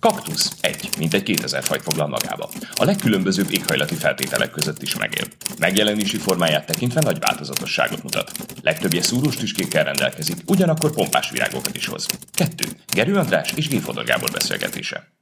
Kaktusz egy, mint egy 2000 fajt foglal magába. A legkülönbözőbb éghajlati feltételek között is megél. Megjelenési formáját tekintve nagy változatosságot mutat. Legtöbbje szúrós tüskékkel rendelkezik, ugyanakkor pompás virágokat is hoz. 2. Gerő András és G. Fodor Gábor beszélgetése.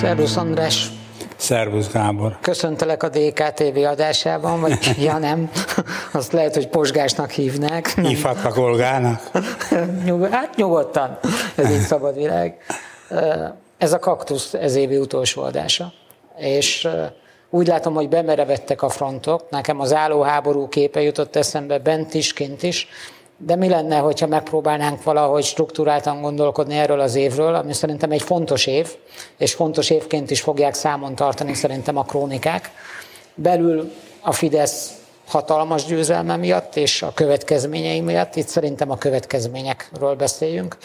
Szervusz András! Szervusz Gábor! Köszöntelek a DKTV adásában, vagy ja nem, azt lehet, hogy posgásnak hívnák. Hívhatnak Olgának? Hát nyugodtan, ez így szabad világ. Ez a kaktusz ez évi utolsó adása. És úgy látom, hogy bemerevettek a frontok. Nekem az állóháború képe jutott eszembe bent is, kint is de mi lenne, hogyha megpróbálnánk valahogy struktúráltan gondolkodni erről az évről, ami szerintem egy fontos év, és fontos évként is fogják számon tartani szerintem a krónikák. Belül a Fidesz hatalmas győzelme miatt és a következményei miatt, itt szerintem a következményekről beszéljünk,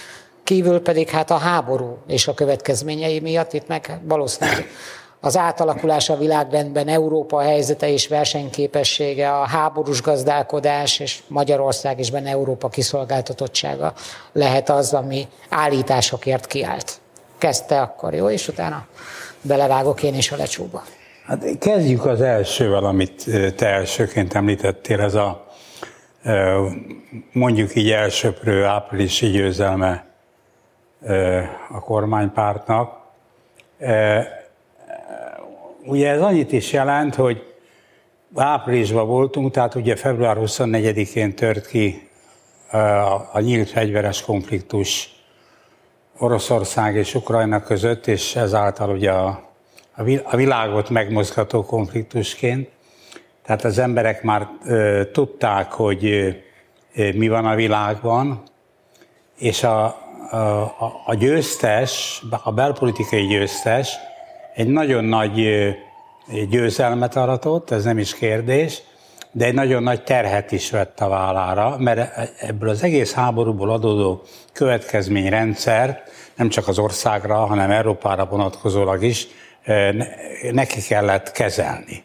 kívül pedig hát a háború és a következményei miatt, itt meg valószínűleg az átalakulás a világrendben, Európa helyzete és versenyképessége, a háborús gazdálkodás és Magyarország és benne Európa kiszolgáltatottsága lehet az, ami állításokért kiállt. Kezdte akkor, jó? És utána belevágok én is a lecsóba. Hát kezdjük az elsővel, amit te elsőként említettél, ez a mondjuk így elsöprő áprilisi győzelme a kormánypártnak. Ugye ez annyit is jelent, hogy áprilisban voltunk, tehát ugye február 24-én tört ki a, nyílt fegyveres konfliktus Oroszország és Ukrajna között, és ezáltal ugye a, világot megmozgató konfliktusként. Tehát az emberek már tudták, hogy mi van a világban, és a, a, a győztes, a belpolitikai győztes egy nagyon nagy győzelmet aratott, ez nem is kérdés, de egy nagyon nagy terhet is vett a vállára, mert ebből az egész háborúból adódó következményrendszer nem csak az országra, hanem Európára vonatkozólag is neki kellett kezelni.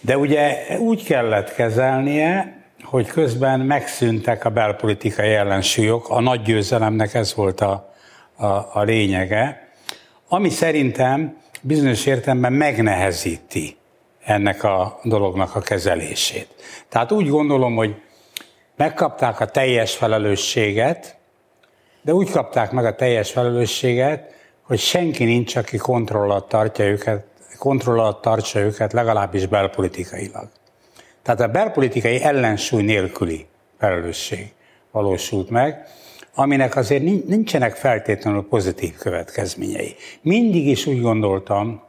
De ugye úgy kellett kezelnie, hogy közben megszűntek a belpolitikai ellensúlyok, a nagy győzelemnek ez volt a, a, a lényege, ami szerintem bizonyos értelemben megnehezíti ennek a dolognak a kezelését. Tehát úgy gondolom, hogy megkapták a teljes felelősséget, de úgy kapták meg a teljes felelősséget, hogy senki nincs, aki kontrollat tartja őket, kontrollat tartsa őket legalábbis belpolitikailag. Tehát a belpolitikai ellensúly nélküli felelősség valósult meg, aminek azért nincsenek feltétlenül pozitív következményei. Mindig is úgy gondoltam,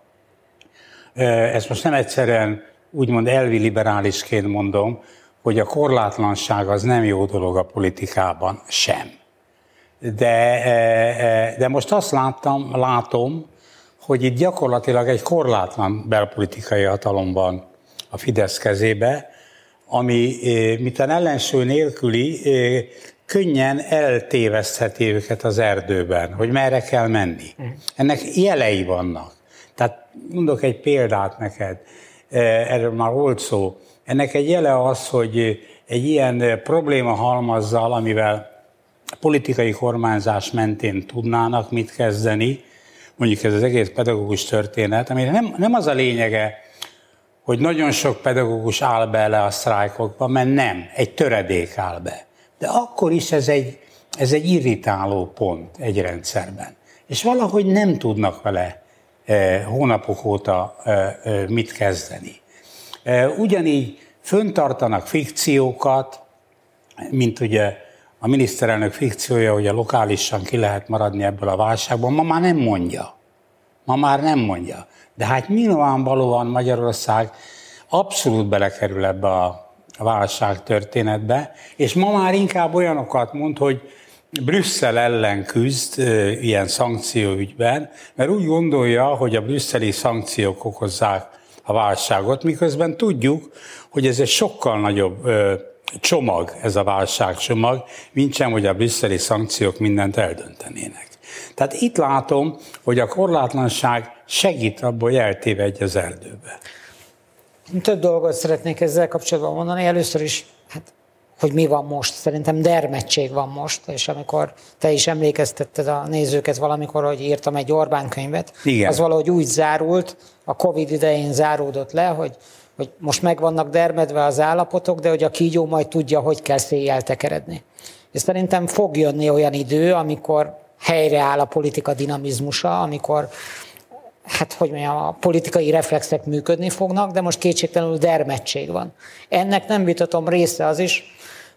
ezt most nem egyszerűen úgymond elvi liberálisként mondom, hogy a korlátlanság az nem jó dolog a politikában sem. De, de most azt láttam, látom, hogy itt gyakorlatilag egy korlátlan belpolitikai hatalomban a Fidesz kezébe, ami a ellensúly nélküli könnyen eltévesztheti őket az erdőben, hogy merre kell menni. Ennek jelei vannak. Tehát mondok egy példát neked, e, erről már volt szó. Ennek egy jele az, hogy egy ilyen probléma halmazzal, amivel politikai kormányzás mentén tudnának mit kezdeni, mondjuk ez az egész pedagógus történet, amire nem, nem az a lényege, hogy nagyon sok pedagógus áll bele a sztrájkokba, mert nem, egy töredék áll be. De akkor is ez egy, ez egy irritáló pont egy rendszerben. És valahogy nem tudnak vele eh, hónapok óta eh, eh, mit kezdeni. Ugyanígy föntartanak fikciókat, mint ugye a miniszterelnök fikciója, hogy a lokálisan ki lehet maradni ebből a válságból, ma már nem mondja. Ma már nem mondja. De hát nyilvánvalóan Magyarország abszolút belekerül ebbe a válság történetbe, és ma már inkább olyanokat mond, hogy Brüsszel ellen küzd ilyen szankcióügyben, mert úgy gondolja, hogy a brüsszeli szankciók okozzák a válságot, miközben tudjuk, hogy ez egy sokkal nagyobb csomag, ez a válságcsomag, mint sem, hogy a brüsszeli szankciók mindent eldöntenének. Tehát itt látom, hogy a korlátlanság segít abból, hogy eltévedj az erdőbe. Több dolgot szeretnék ezzel kapcsolatban mondani. Először is, hát, hogy mi van most. Szerintem dermedtség van most, és amikor te is emlékeztetted a nézőket valamikor, hogy írtam egy Orbán könyvet, Igen. az valahogy úgy zárult, a Covid idején záródott le, hogy hogy most meg vannak dermedve az állapotok, de hogy a kígyó majd tudja, hogy kell széjjel tekeredni. És szerintem fog jönni olyan idő, amikor helyreáll a politika dinamizmusa, amikor hát hogy mondjam, a politikai reflexek működni fognak, de most kétségtelenül dermedtség van. Ennek nem vitatom része az is,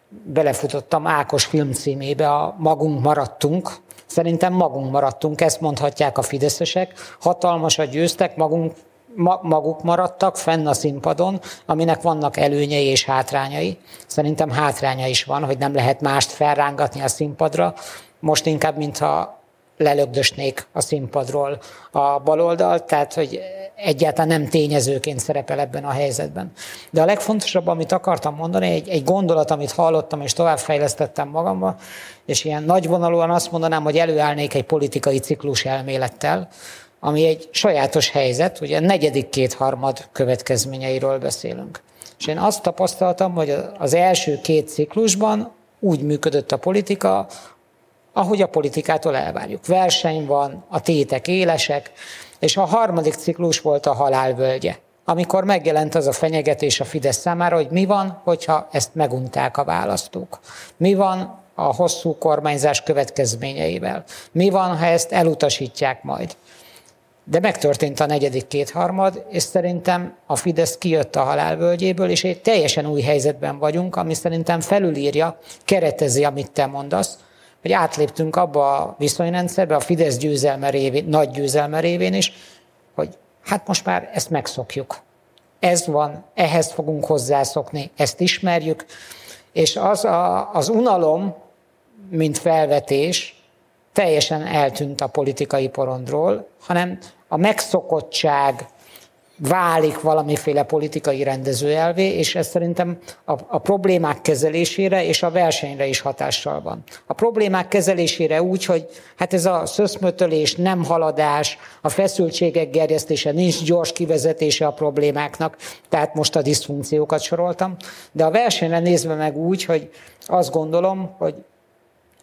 belefutottam Ákos film címébe, a Magunk maradtunk, Szerintem magunk maradtunk, ezt mondhatják a fideszesek. Hatalmasat győztek, magunk maguk maradtak fenn a színpadon, aminek vannak előnyei és hátrányai. Szerintem hátránya is van, hogy nem lehet mást felrángatni a színpadra. Most inkább, mintha lelögdösnék a színpadról a baloldal, tehát hogy egyáltalán nem tényezőként szerepel ebben a helyzetben. De a legfontosabb, amit akartam mondani, egy, egy gondolat, amit hallottam és továbbfejlesztettem magamba, és ilyen nagyvonalúan azt mondanám, hogy előállnék egy politikai ciklus elmélettel, ami egy sajátos helyzet, ugye a negyedik kétharmad következményeiről beszélünk. És én azt tapasztaltam, hogy az első két ciklusban úgy működött a politika, ahogy a politikától elvárjuk. Verseny van, a tétek élesek, és a harmadik ciklus volt a halálvölgye, amikor megjelent az a fenyegetés a Fidesz számára, hogy mi van, hogyha ezt megunták a választók. Mi van a hosszú kormányzás következményeivel. Mi van, ha ezt elutasítják majd. De megtörtént a negyedik kétharmad, és szerintem a Fidesz kijött a halálvölgyéből, és egy teljesen új helyzetben vagyunk, ami szerintem felülírja, keretezi, amit te mondasz, hogy átléptünk abba a viszonyrendszerbe, a Fidesz győzelme révén, nagy győzelme révén is, hogy hát most már ezt megszokjuk. Ez van, ehhez fogunk hozzászokni, ezt ismerjük, és az a, az unalom, mint felvetés, teljesen eltűnt a politikai porondról, hanem a megszokottság válik valamiféle politikai rendezőelvé, és ez szerintem a, a problémák kezelésére és a versenyre is hatással van. A problémák kezelésére úgy, hogy hát ez a szöszmötölés, nem haladás, a feszültségek gerjesztése, nincs gyors kivezetése a problémáknak, tehát most a diszfunkciókat soroltam, de a versenyre nézve meg úgy, hogy azt gondolom, hogy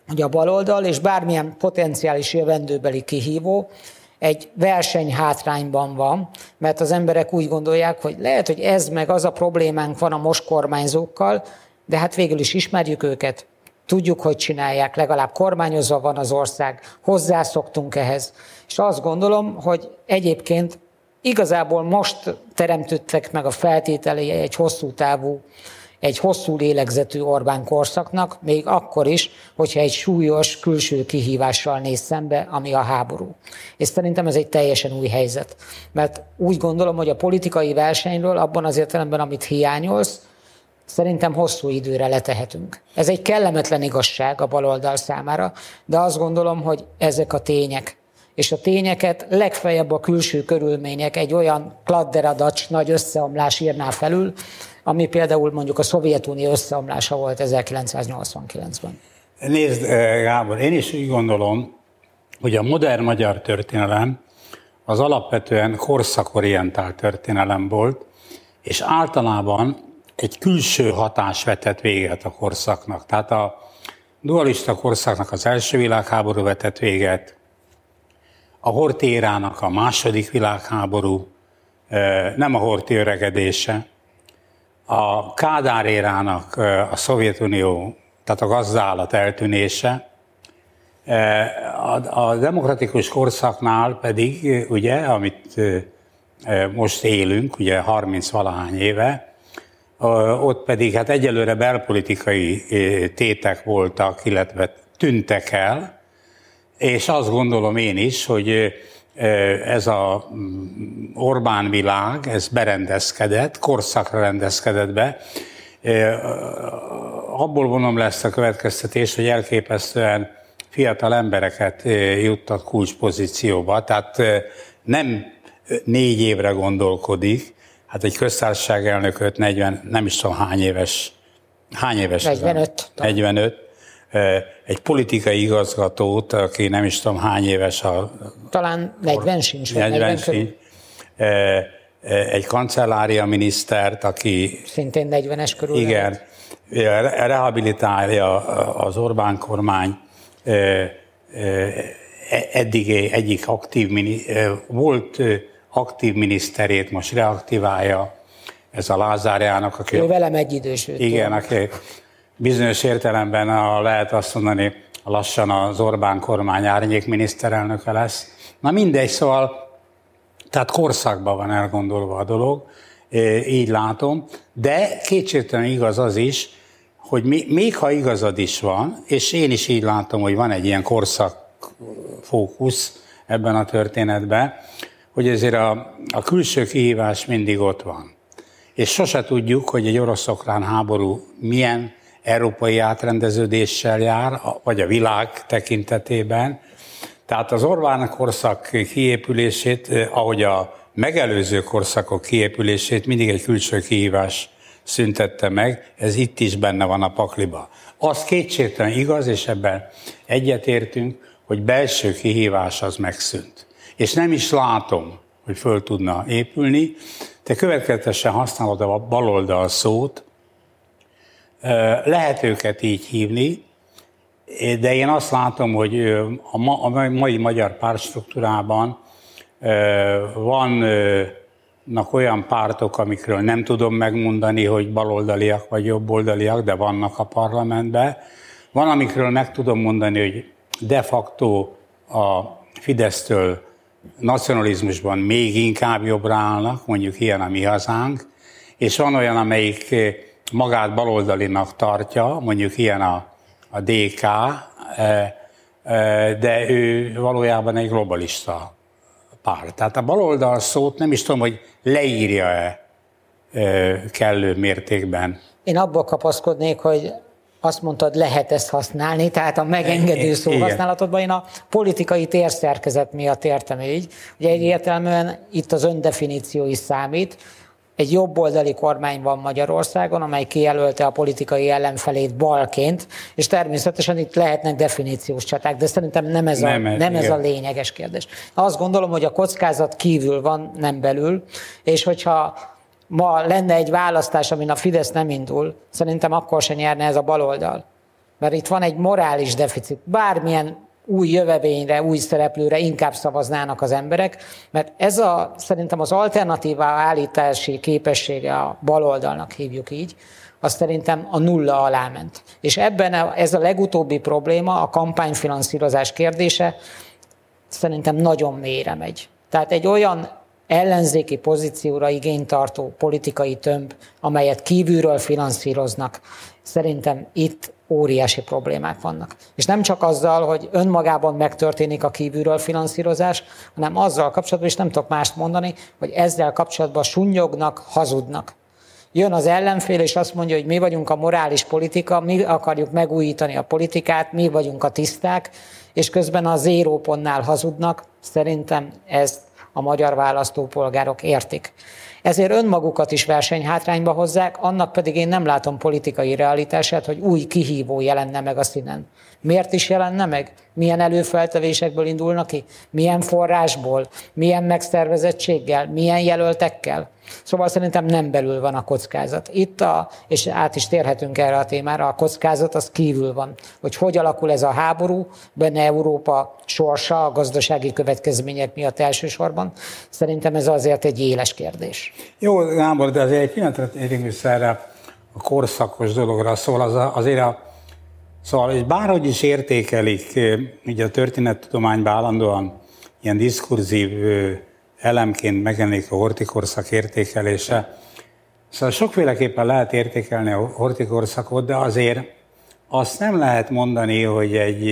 hogy a baloldal és bármilyen potenciális jövendőbeli kihívó egy verseny hátrányban van, mert az emberek úgy gondolják, hogy lehet, hogy ez meg az a problémánk van a most kormányzókkal, de hát végül is ismerjük őket, tudjuk, hogy csinálják, legalább kormányozva van az ország, hozzászoktunk ehhez. És azt gondolom, hogy egyébként igazából most teremtődtek meg a feltételei egy hosszú távú egy hosszú lélegzetű Orbán korszaknak, még akkor is, hogyha egy súlyos külső kihívással néz szembe, ami a háború. És szerintem ez egy teljesen új helyzet. Mert úgy gondolom, hogy a politikai versenyről abban az értelemben, amit hiányolsz, szerintem hosszú időre letehetünk. Ez egy kellemetlen igazság a baloldal számára, de azt gondolom, hogy ezek a tények. És a tényeket legfeljebb a külső körülmények egy olyan kladderadacs nagy összeomlás írná felül, ami például mondjuk a Szovjetunió összeomlása volt 1989-ben. Nézd, eh, Gábor, én is úgy gondolom, hogy a modern magyar történelem az alapvetően korszakorientált történelem volt, és általában egy külső hatás vetett véget a korszaknak. Tehát a dualista korszaknak az első világháború vetett véget, a hortérának a második világháború, eh, nem a horti öregedése, a Kádár érának a Szovjetunió, tehát a gazdálat eltűnése, a demokratikus korszaknál pedig, ugye, amit most élünk, ugye 30 valahány éve, ott pedig hát egyelőre belpolitikai tétek voltak, illetve tűntek el, és azt gondolom én is, hogy ez a mm, Orbán világ, ez berendezkedett, korszakra rendezkedett be. Abból vonom lesz a következtetés, hogy elképesztően fiatal embereket juttat kulcspozícióba, tehát nem négy évre gondolkodik, hát egy köztársaság elnököt 40, nem is tudom hány éves, hány éves 45. 45. egy politikai igazgatót, aki nem is tudom hány éves a... Talán 40 sincs. 40, 40 sincs. Egy kancellária minisztert, aki... Szintén 40-es körül. Igen. Rehabilitálja az Orbán kormány eddig egyik aktív, volt aktív miniszterét most reaktiválja, ez a Lázár János, aki... Ő velem egy idős. Igen, aki bizonyos értelemben a, lehet azt mondani, lassan az Orbán kormány árnyék miniszterelnöke lesz. Na mindegy, szóval, tehát korszakban van elgondolva a dolog, így látom, de kétségtelen igaz az is, hogy még ha igazad is van, és én is így látom, hogy van egy ilyen korszak fókusz ebben a történetben, hogy ezért a, a külső kihívás mindig ott van. És sose tudjuk, hogy egy orosz-okrán háború milyen európai átrendeződéssel jár, vagy a világ tekintetében. Tehát az Orbán korszak kiépülését, eh, ahogy a megelőző korszakok kiépülését mindig egy külső kihívás szüntette meg, ez itt is benne van a pakliba. Az kétségtelen igaz, és ebben egyetértünk, hogy belső kihívás az megszűnt. És nem is látom, hogy föl tudna épülni. Te következetesen használod a baloldal szót, lehet őket így hívni, de én azt látom, hogy a, ma, a mai magyar pártstruktúrában vannak olyan pártok, amikről nem tudom megmondani, hogy baloldaliak vagy jobboldaliak, de vannak a parlamentben. Van, amikről meg tudom mondani, hogy de facto a Fidesztől nacionalizmusban még inkább jobbra állnak, mondjuk ilyen a mi hazánk, és van olyan, amelyik magát baloldalinak tartja, mondjuk ilyen a, a DK, e, e, de ő valójában egy globalista pár. Tehát a baloldal szót nem is tudom, hogy leírja-e e, kellő mértékben. Én abból kapaszkodnék, hogy azt mondtad, lehet ezt használni, tehát a megengedő szó használatodban én a politikai térszerkezet miatt értem így. Ugye egyértelműen itt az öndefiníció is számít, egy jobboldali kormány van Magyarországon, amely kijelölte a politikai ellenfelét balként, és természetesen itt lehetnek definíciós csaták, de szerintem nem ez, nem, a, nem ez a lényeges kérdés. Azt gondolom, hogy a kockázat kívül van, nem belül, és hogyha ma lenne egy választás, amin a Fidesz nem indul, szerintem akkor se nyerne ez a baloldal. Mert itt van egy morális deficit. Bármilyen új jövevényre, új szereplőre inkább szavaznának az emberek, mert ez a, szerintem az alternatíva állítási képessége a baloldalnak hívjuk így, az szerintem a nulla alá ment. És ebben a, ez a legutóbbi probléma, a kampányfinanszírozás kérdése, szerintem nagyon mélyre megy. Tehát egy olyan ellenzéki pozícióra igénytartó politikai tömb, amelyet kívülről finanszíroznak, szerintem itt óriási problémák vannak. És nem csak azzal, hogy önmagában megtörténik a kívülről finanszírozás, hanem azzal kapcsolatban, és nem tudok mást mondani, hogy ezzel kapcsolatban sunyognak, hazudnak. Jön az ellenfél, és azt mondja, hogy mi vagyunk a morális politika, mi akarjuk megújítani a politikát, mi vagyunk a tiszták, és közben a zérópontnál hazudnak. Szerintem ezt a magyar választópolgárok értik ezért önmagukat is versenyhátrányba hozzák, annak pedig én nem látom politikai realitását, hogy új kihívó jelenne meg a színen. Miért is jelenne meg? Milyen előfeltevésekből indulnak ki? Milyen forrásból? Milyen megszervezettséggel? Milyen jelöltekkel? Szóval szerintem nem belül van a kockázat. Itt, a, és át is térhetünk erre a témára, a kockázat az kívül van. Hogy hogy alakul ez a háború, benne Európa sorsa a gazdasági következmények miatt elsősorban. Szerintem ez azért egy éles kérdés. Jó, Gábor, de azért egy pillanatra érünk vissza erre a korszakos dologra. Szóval az, azért a, Szóval, hogy bárhogy is értékelik, ugye a történettudományban állandóan ilyen diskurzív elemként megjelenik a hortikorszak értékelése. Szóval sokféleképpen lehet értékelni a hortikorszakot, de azért azt nem lehet mondani, hogy egy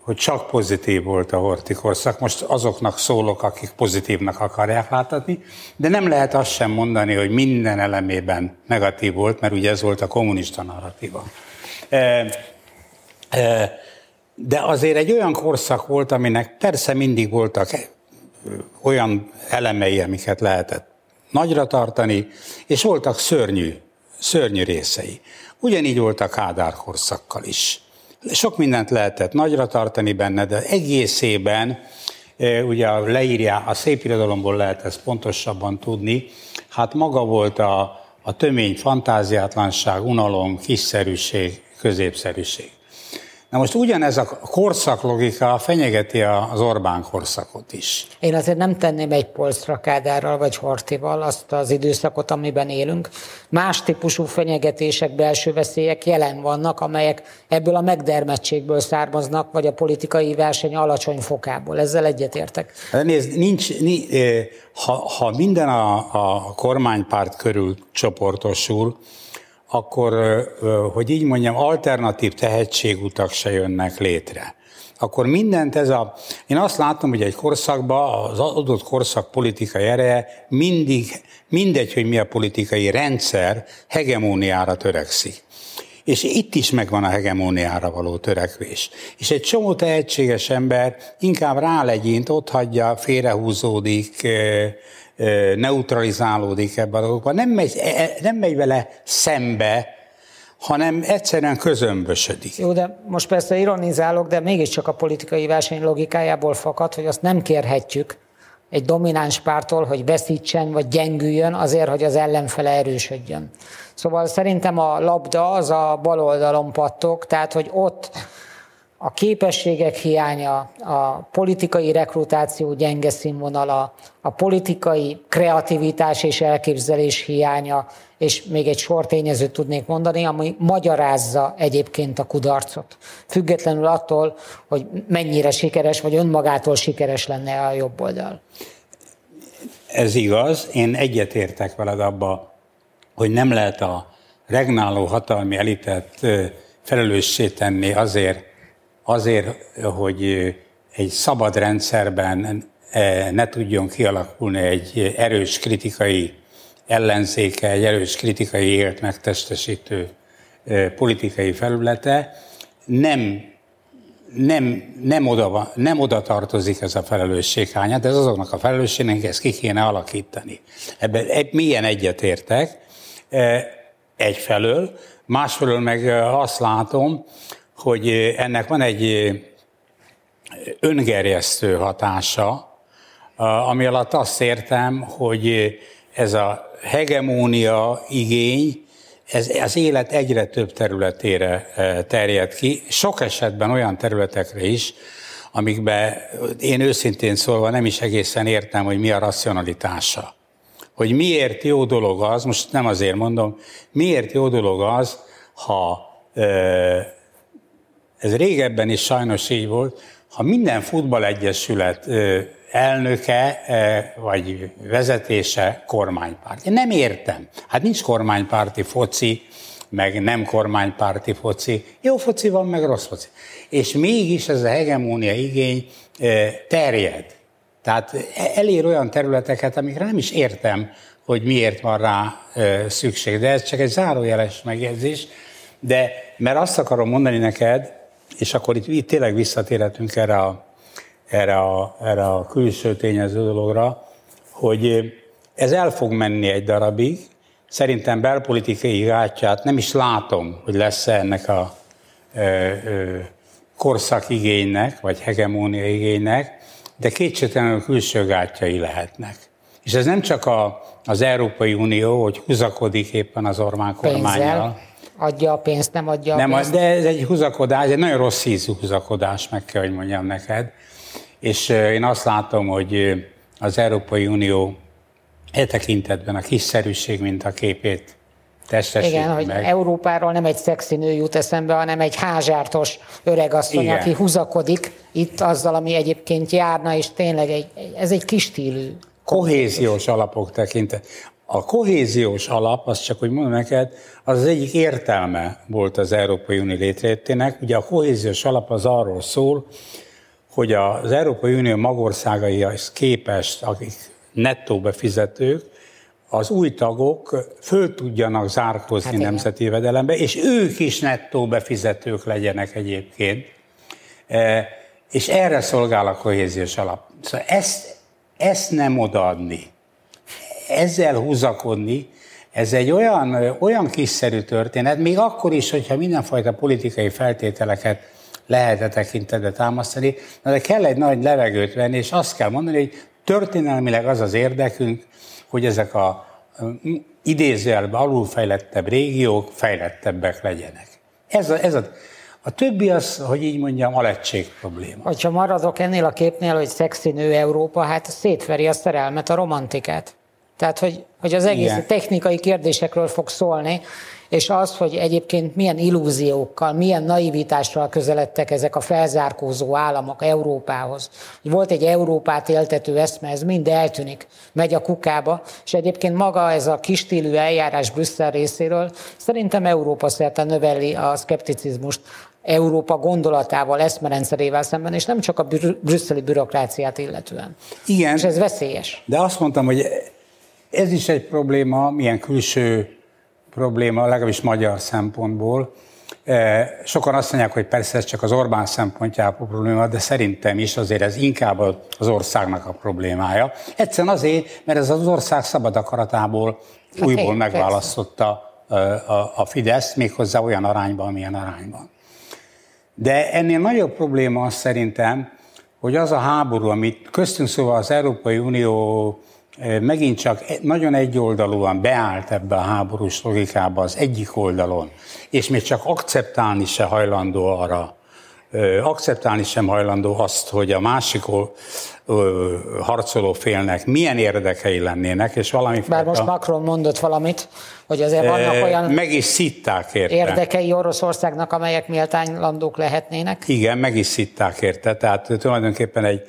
hogy csak pozitív volt a hortikorszak. Most azoknak szólok, akik pozitívnak akarják látni, de nem lehet azt sem mondani, hogy minden elemében negatív volt, mert ugye ez volt a kommunista narratíva. De azért egy olyan korszak volt, aminek persze mindig voltak olyan elemei, amiket lehetett nagyra tartani, és voltak szörnyű, szörnyű részei. Ugyanígy volt a Kádár korszakkal is. sok mindent lehetett nagyra tartani benne, de egészében ugye leírja, a szép irodalomból lehet ezt pontosabban tudni, hát maga volt a, a tömény fantáziátlanság, unalom, kiszerűség, középszerűség. Na most ugyanez a korszak logika fenyegeti az Orbán korszakot is. Én azért nem tenném egy polcra Kádárral vagy Hortival azt az időszakot, amiben élünk. Más típusú fenyegetések, belső veszélyek jelen vannak, amelyek ebből a megdermettségből származnak, vagy a politikai verseny alacsony fokából. Ezzel egyetértek. Nézd, nincs, nincs ha, ha minden a, a kormánypárt körül csoportosul, akkor, hogy így mondjam, alternatív tehetségutak se jönnek létre. Akkor mindent ez a... Én azt látom, hogy egy korszakban az adott korszak politikai ereje mindig, mindegy, hogy mi a politikai rendszer, hegemóniára törekszik. És itt is megvan a hegemóniára való törekvés. És egy csomó tehetséges ember inkább rálegyint, ott hagyja, félrehúzódik, neutralizálódik ebbe a dolgokba, nem megy, e, e, nem megy vele szembe, hanem egyszerűen közömbösödik. Jó, de most persze ironizálok, de mégiscsak a politikai verseny logikájából fakad, hogy azt nem kérhetjük egy domináns pártól, hogy veszítsen vagy gyengüljön azért, hogy az ellenfele erősödjön. Szóval szerintem a labda az a bal oldalon pattog, tehát hogy ott a képességek hiánya, a politikai rekrutáció gyenge színvonala, a politikai kreativitás és elképzelés hiánya, és még egy sor tényezőt tudnék mondani, ami magyarázza egyébként a kudarcot. Függetlenül attól, hogy mennyire sikeres, vagy önmagától sikeres lenne a jobb oldal. Ez igaz, én egyetértek veled abba, hogy nem lehet a regnáló hatalmi elitet felelőssé tenni azért, azért, hogy egy szabad rendszerben ne tudjon kialakulni egy erős kritikai ellenzéke, egy erős kritikai élt megtestesítő politikai felülete, nem, nem, nem, oda, nem oda tartozik ez a felelősséghánya, de ez azoknak a felelősségnek, ezt ki kéne alakítani. Ebben milyen egyetértek egyfelől, másfelől meg azt látom, hogy ennek van egy öngerjesztő hatása, ami alatt azt értem, hogy ez a hegemónia igény, ez az élet egyre több területére terjed ki, sok esetben olyan területekre is, amikben én őszintén szólva nem is egészen értem, hogy mi a racionalitása. Hogy miért jó dolog az, most nem azért mondom, miért jó dolog az, ha ez régebben is sajnos így volt, ha minden futballegyesület elnöke vagy vezetése kormánypárt. Én nem értem. Hát nincs kormánypárti foci, meg nem kormánypárti foci. Jó foci van, meg rossz foci. És mégis ez a hegemónia igény terjed. Tehát e, elér olyan területeket, amikre nem is értem, hogy miért van rá szükség. De ez csak egy zárójeles megjegyzés. De mert azt akarom mondani neked, és akkor itt, itt tényleg visszatérhetünk erre a, erre, a, erre a külső tényező dologra, hogy ez el fog menni egy darabig, szerintem belpolitikai gátját nem is látom, hogy lesz -e ennek a ö, ö, korszakigénynek, vagy hegemónia igénynek, de kétségtelenül külső gátjai lehetnek. És ez nem csak a, az Európai Unió, hogy húzakodik éppen az Orbán kormányjal, adja a pénzt, nem adja a nem, pénzt. De ez egy húzakodás, egy nagyon rossz ízű húzakodás, meg kell, hogy mondjam neked. És én azt látom, hogy az Európai Unió e tekintetben a kiszerűség, mint a képét testesít Igen, meg. hogy Európáról nem egy szexi nő jut eszembe, hanem egy házsártos öregasszony, Igen. aki húzakodik itt azzal, ami egyébként járna, és tényleg egy, ez egy kis stílű kohéziós alapok tekintet. A kohéziós alap, azt csak hogy mondom neked, az az egyik értelme volt az Európai Unió létrejöttének. Ugye a kohéziós alap az arról szól, hogy az Európai Unió magországaihoz képest, akik nettó befizetők, az új tagok föl tudjanak zárkózni hát nemzeti jövedelembe, és ők is nettó befizetők legyenek egyébként. E, és erre szolgál a kohéziós alap. Szóval ezt, ezt nem odaadni ezzel húzakodni, ez egy olyan, olyan kiszerű történet, még akkor is, hogyha mindenfajta politikai feltételeket lehet-e tekintetbe támasztani, de kell egy nagy levegőt venni, és azt kell mondani, hogy történelmileg az az érdekünk, hogy ezek a idézőjelben alulfejlettebb régiók fejlettebbek legyenek. Ez a, ez a, a többi az, hogy így mondjam, alettség probléma. Ha maradok ennél a képnél, hogy szexi nő Európa, hát szétveri a szerelmet, a romantikát. Tehát, hogy, hogy az egész Igen. technikai kérdésekről fog szólni, és az, hogy egyébként milyen illúziókkal, milyen naivitással közeledtek ezek a felzárkózó államok Európához. Volt egy Európát éltető eszme, ez mind eltűnik, megy a kukába, és egyébként maga ez a kistílű eljárás Brüsszel részéről szerintem Európa szerte növeli a szkepticizmust Európa gondolatával, eszmerendszerével szemben, és nem csak a brüsszeli bürokráciát illetően. Igen. És ez veszélyes. De azt mondtam, hogy ez is egy probléma, milyen külső probléma, legalábbis magyar szempontból. E, sokan azt mondják, hogy persze ez csak az Orbán szempontjából probléma, de szerintem is azért ez inkább az országnak a problémája. Egyszerűen azért, mert ez az ország szabad akaratából hát újból megválasztotta e, a, a Fidesz, méghozzá olyan arányban, amilyen arányban. De ennél nagyobb probléma az szerintem, hogy az a háború, amit köztünk szóval az Európai Unió megint csak e, nagyon egyoldalúan beállt ebbe a háborús logikába az egyik oldalon, és még csak akceptálni se hajlandó arra, akceptálni sem hajlandó azt, hogy a másik harcoló félnek milyen érdekei lennének, és valami... Bár most Macron mondott valamit, hogy azért vannak olyan... Meg is szitták érte. Érdekei Oroszországnak, amelyek méltánylandók lehetnének. Igen, meg is szitták érte. Tehát tulajdonképpen egy,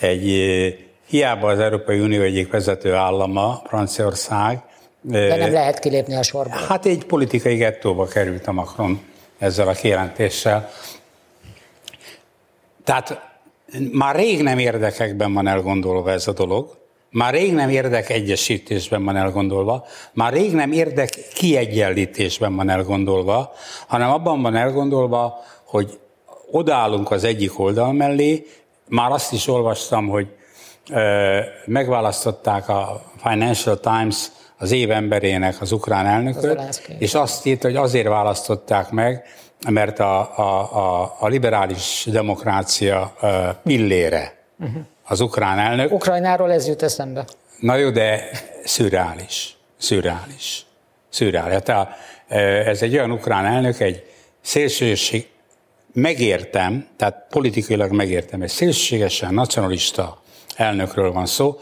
egy Hiába az Európai Unió egyik vezető állama, Franciaország. De nem lehet kilépni a sorból. Hát egy politikai gettóba került a Macron ezzel a kijelentéssel. Tehát már rég nem érdekekben van elgondolva ez a dolog, már rég nem érdek egyesítésben van elgondolva, már rég nem érdek kiegyenlítésben van elgondolva, hanem abban van elgondolva, hogy odállunk az egyik oldal mellé, már azt is olvastam, hogy megválasztották a Financial Times az év emberének az ukrán elnököt, az és azt írta, hogy azért választották meg, mert a, a, a, a liberális demokrácia pillére uh-huh. az ukrán elnök. Ukrajnáról ez jut eszembe. Na jó, de szürreális. Szürreális. Szürreális. Tehát ez egy olyan ukrán elnök, egy szélsőség, megértem, tehát politikailag megértem, egy szélsőségesen nacionalista elnökről van szó,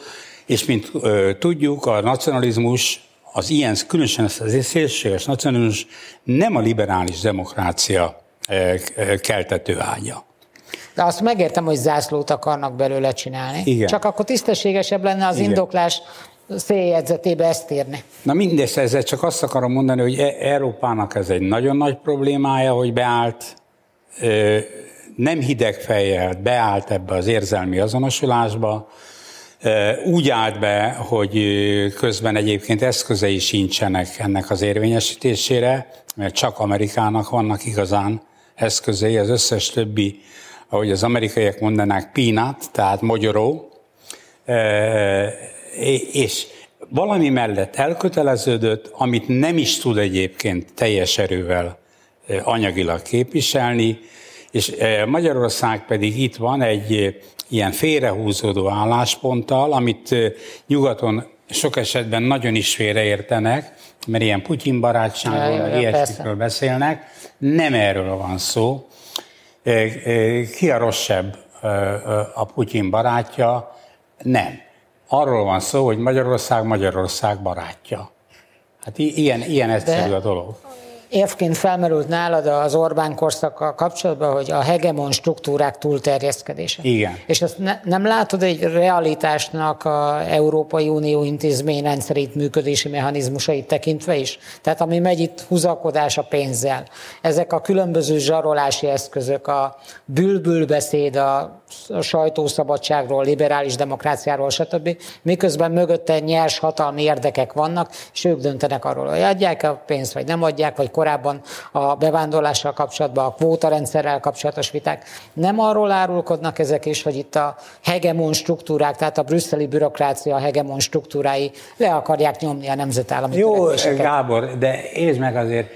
és mint ö, tudjuk, a nacionalizmus, az ilyen, különösen az szélsőséges nacionalizmus nem a liberális demokrácia ö, ö, keltető ágya. De azt megértem, hogy zászlót akarnak belőle csinálni. Igen. Csak akkor tisztességesebb lenne az Igen. indoklás széljegyzetébe ezt írni. Na mindezt ezzel csak azt akarom mondani, hogy e- Európának ez egy nagyon nagy problémája, hogy beállt nem hideg fejjel beállt ebbe az érzelmi azonosulásba, úgy állt be, hogy közben egyébként eszközei sincsenek ennek az érvényesítésére, mert csak Amerikának vannak igazán eszközei, az összes többi, ahogy az amerikaiak mondanák, peanut, tehát mogyoró, és valami mellett elköteleződött, amit nem is tud egyébként teljes erővel anyagilag képviselni, és Magyarország pedig itt van egy ilyen félrehúzódó állásponttal, amit nyugaton sok esetben nagyon is félreértenek, mert ilyen Putyin barátságról, ilyesmikről beszélnek. Nem erről van szó. Ki a rosszabb a Putyin barátja? Nem. Arról van szó, hogy Magyarország Magyarország barátja. Hát ilyen, ilyen egyszerű a dolog évként felmerült nálad az Orbán korszakkal kapcsolatban, hogy a hegemon struktúrák túlterjeszkedése. Igen. És ezt ne, nem látod egy realitásnak a Európai Unió intézményrendszerét működési mechanizmusait tekintve is? Tehát ami megy itt húzakodás a pénzzel. Ezek a különböző zsarolási eszközök, a bülbülbeszéd, a a sajtószabadságról, liberális demokráciáról, stb. Miközben mögötte nyers hatalmi érdekek vannak, és ők döntenek arról, hogy adják a pénzt, vagy nem adják, vagy korábban a bevándorlással kapcsolatban, a kvótarendszerrel kapcsolatos viták. Nem arról árulkodnak ezek is, hogy itt a hegemon struktúrák, tehát a brüsszeli bürokrácia hegemon struktúrái le akarják nyomni a nemzetállami Jó, Gábor, de értsd meg azért,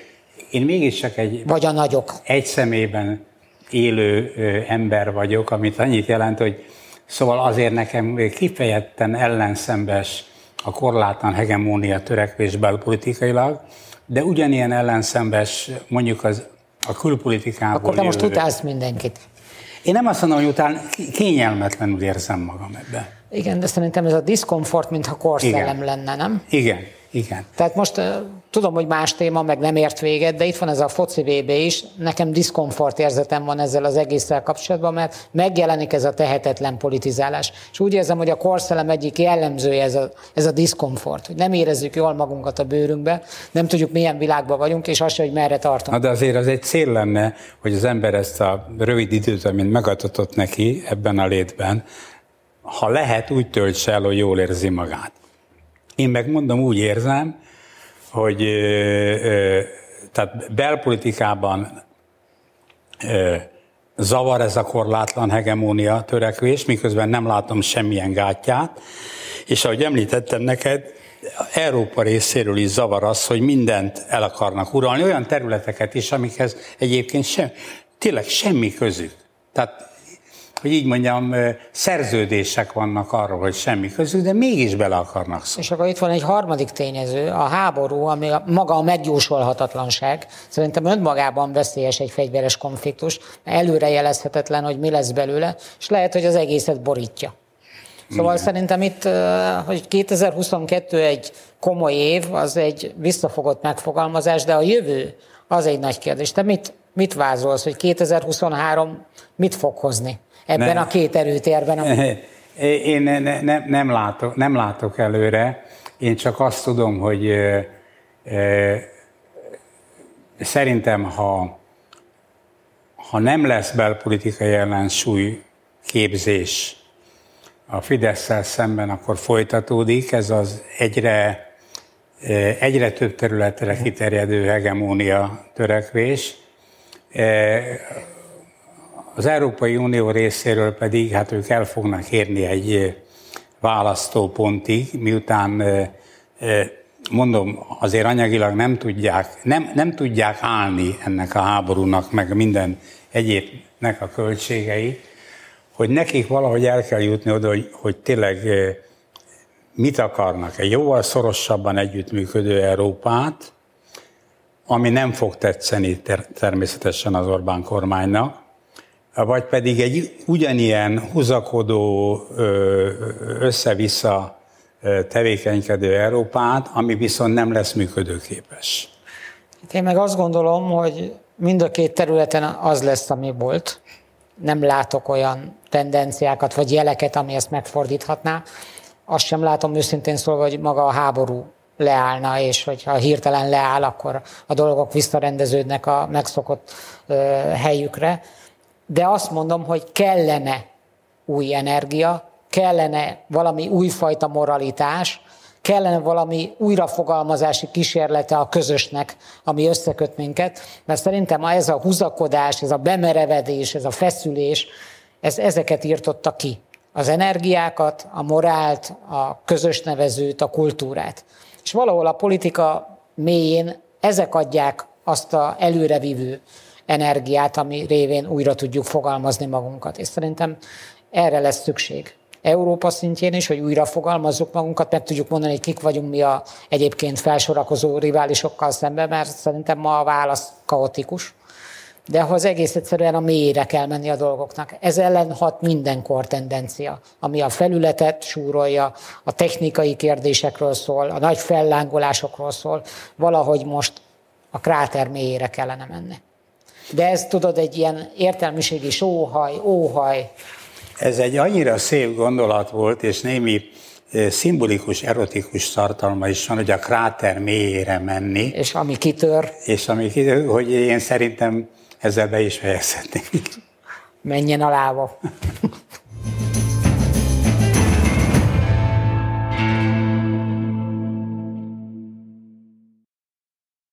én mégis csak egy... Vagy a nagyok. Egy szemében élő ember vagyok, amit annyit jelent, hogy szóval azért nekem kifejezetten ellenszembes a korlátlan hegemónia törekvés belpolitikailag, de ugyanilyen ellenszembes mondjuk az a külpolitikából Akkor te most utálsz mindenkit. Én nem azt mondom, hogy után kényelmetlenül érzem magam ebben. Igen, de szerintem ez a diszkomfort, mintha korszellem lenne, nem? Igen, igen. Tehát most tudom, hogy más téma, meg nem ért véget, de itt van ez a foci VB is. Nekem diszkomfort érzetem van ezzel az egésszel kapcsolatban, mert megjelenik ez a tehetetlen politizálás. És úgy érzem, hogy a korszellem egyik jellemzője ez a, ez a diszkomfort, hogy nem érezzük jól magunkat a bőrünkbe, nem tudjuk milyen világban vagyunk, és azt hogy merre tartunk. Na de azért az egy cél lenne, hogy az ember ezt a rövid időt, amint megadatott neki ebben a létben, ha lehet, úgy töltse el, hogy jól érzi magát. Én megmondom, úgy érzem, hogy tehát belpolitikában zavar ez a korlátlan hegemónia törekvés, miközben nem látom semmilyen gátját, és ahogy említettem neked, Európa részéről is zavar az, hogy mindent el akarnak uralni, olyan területeket is, amikhez egyébként sem, tényleg semmi közük. Tehát hogy így mondjam, szerződések vannak arról, hogy semmi közük, de mégis bele akarnak szólni. És akkor itt van egy harmadik tényező, a háború, ami a, maga a megjósolhatatlanság. Szerintem önmagában veszélyes egy fegyveres konfliktus, előrejelezhetetlen, hogy mi lesz belőle, és lehet, hogy az egészet borítja. Szóval Igen. szerintem itt, hogy 2022 egy komoly év, az egy visszafogott megfogalmazás, de a jövő az egy nagy kérdés. Te mit, mit vázolsz, hogy 2023 mit fog hozni? Ebben ne, a két erőtérben? Ami... Én ne, ne, ne, nem, látok, nem látok előre, én csak azt tudom, hogy e, e, szerintem, ha, ha nem lesz belpolitikai ellensúly képzés a fidesz szemben, akkor folytatódik. Ez az egyre, egyre több területre kiterjedő hegemónia törekvés az Európai Unió részéről pedig, hát ők el fognak érni egy választópontig, miután mondom, azért anyagilag nem tudják, nem, nem tudják állni ennek a háborúnak, meg minden egyébnek a költségei, hogy nekik valahogy el kell jutni oda, hogy, hogy tényleg mit akarnak, egy jóval szorosabban együttműködő Európát, ami nem fog tetszeni ter- természetesen az Orbán kormánynak, vagy pedig egy ugyanilyen húzakodó, össze-vissza tevékenykedő Európát, ami viszont nem lesz működőképes. Hát én meg azt gondolom, hogy mind a két területen az lesz, ami volt. Nem látok olyan tendenciákat vagy jeleket, ami ezt megfordíthatná. Azt sem látom őszintén szólva, hogy maga a háború leállna, és hogyha hirtelen leáll, akkor a dolgok visszarendeződnek a megszokott helyükre de azt mondom, hogy kellene új energia, kellene valami újfajta moralitás, kellene valami újrafogalmazási kísérlete a közösnek, ami összeköt minket, mert szerintem ez a húzakodás, ez a bemerevedés, ez a feszülés, ez ezeket írtotta ki. Az energiákat, a morált, a közös nevezőt, a kultúrát. És valahol a politika mélyén ezek adják azt a előrevívő energiát, ami révén újra tudjuk fogalmazni magunkat. És szerintem erre lesz szükség. Európa szintjén is, hogy újra fogalmazzuk magunkat, meg tudjuk mondani, hogy kik vagyunk mi a egyébként felsorakozó riválisokkal szemben, mert szerintem ma a válasz kaotikus. De ahhoz egész egyszerűen a mélyére kell menni a dolgoknak. Ez ellen hat minden kor tendencia, ami a felületet súrolja, a technikai kérdésekről szól, a nagy fellángolásokról szól, valahogy most a kráter mélyére kellene menni. De ez tudod, egy ilyen értelmiségi sóhaj, óhaj. Ez egy annyira szép gondolat volt, és némi szimbolikus, erotikus tartalma is van, hogy a kráter mélyére menni. És ami kitör. És ami kitör, hogy én szerintem ezzel be is fejezhetnénk. Menjen a lába.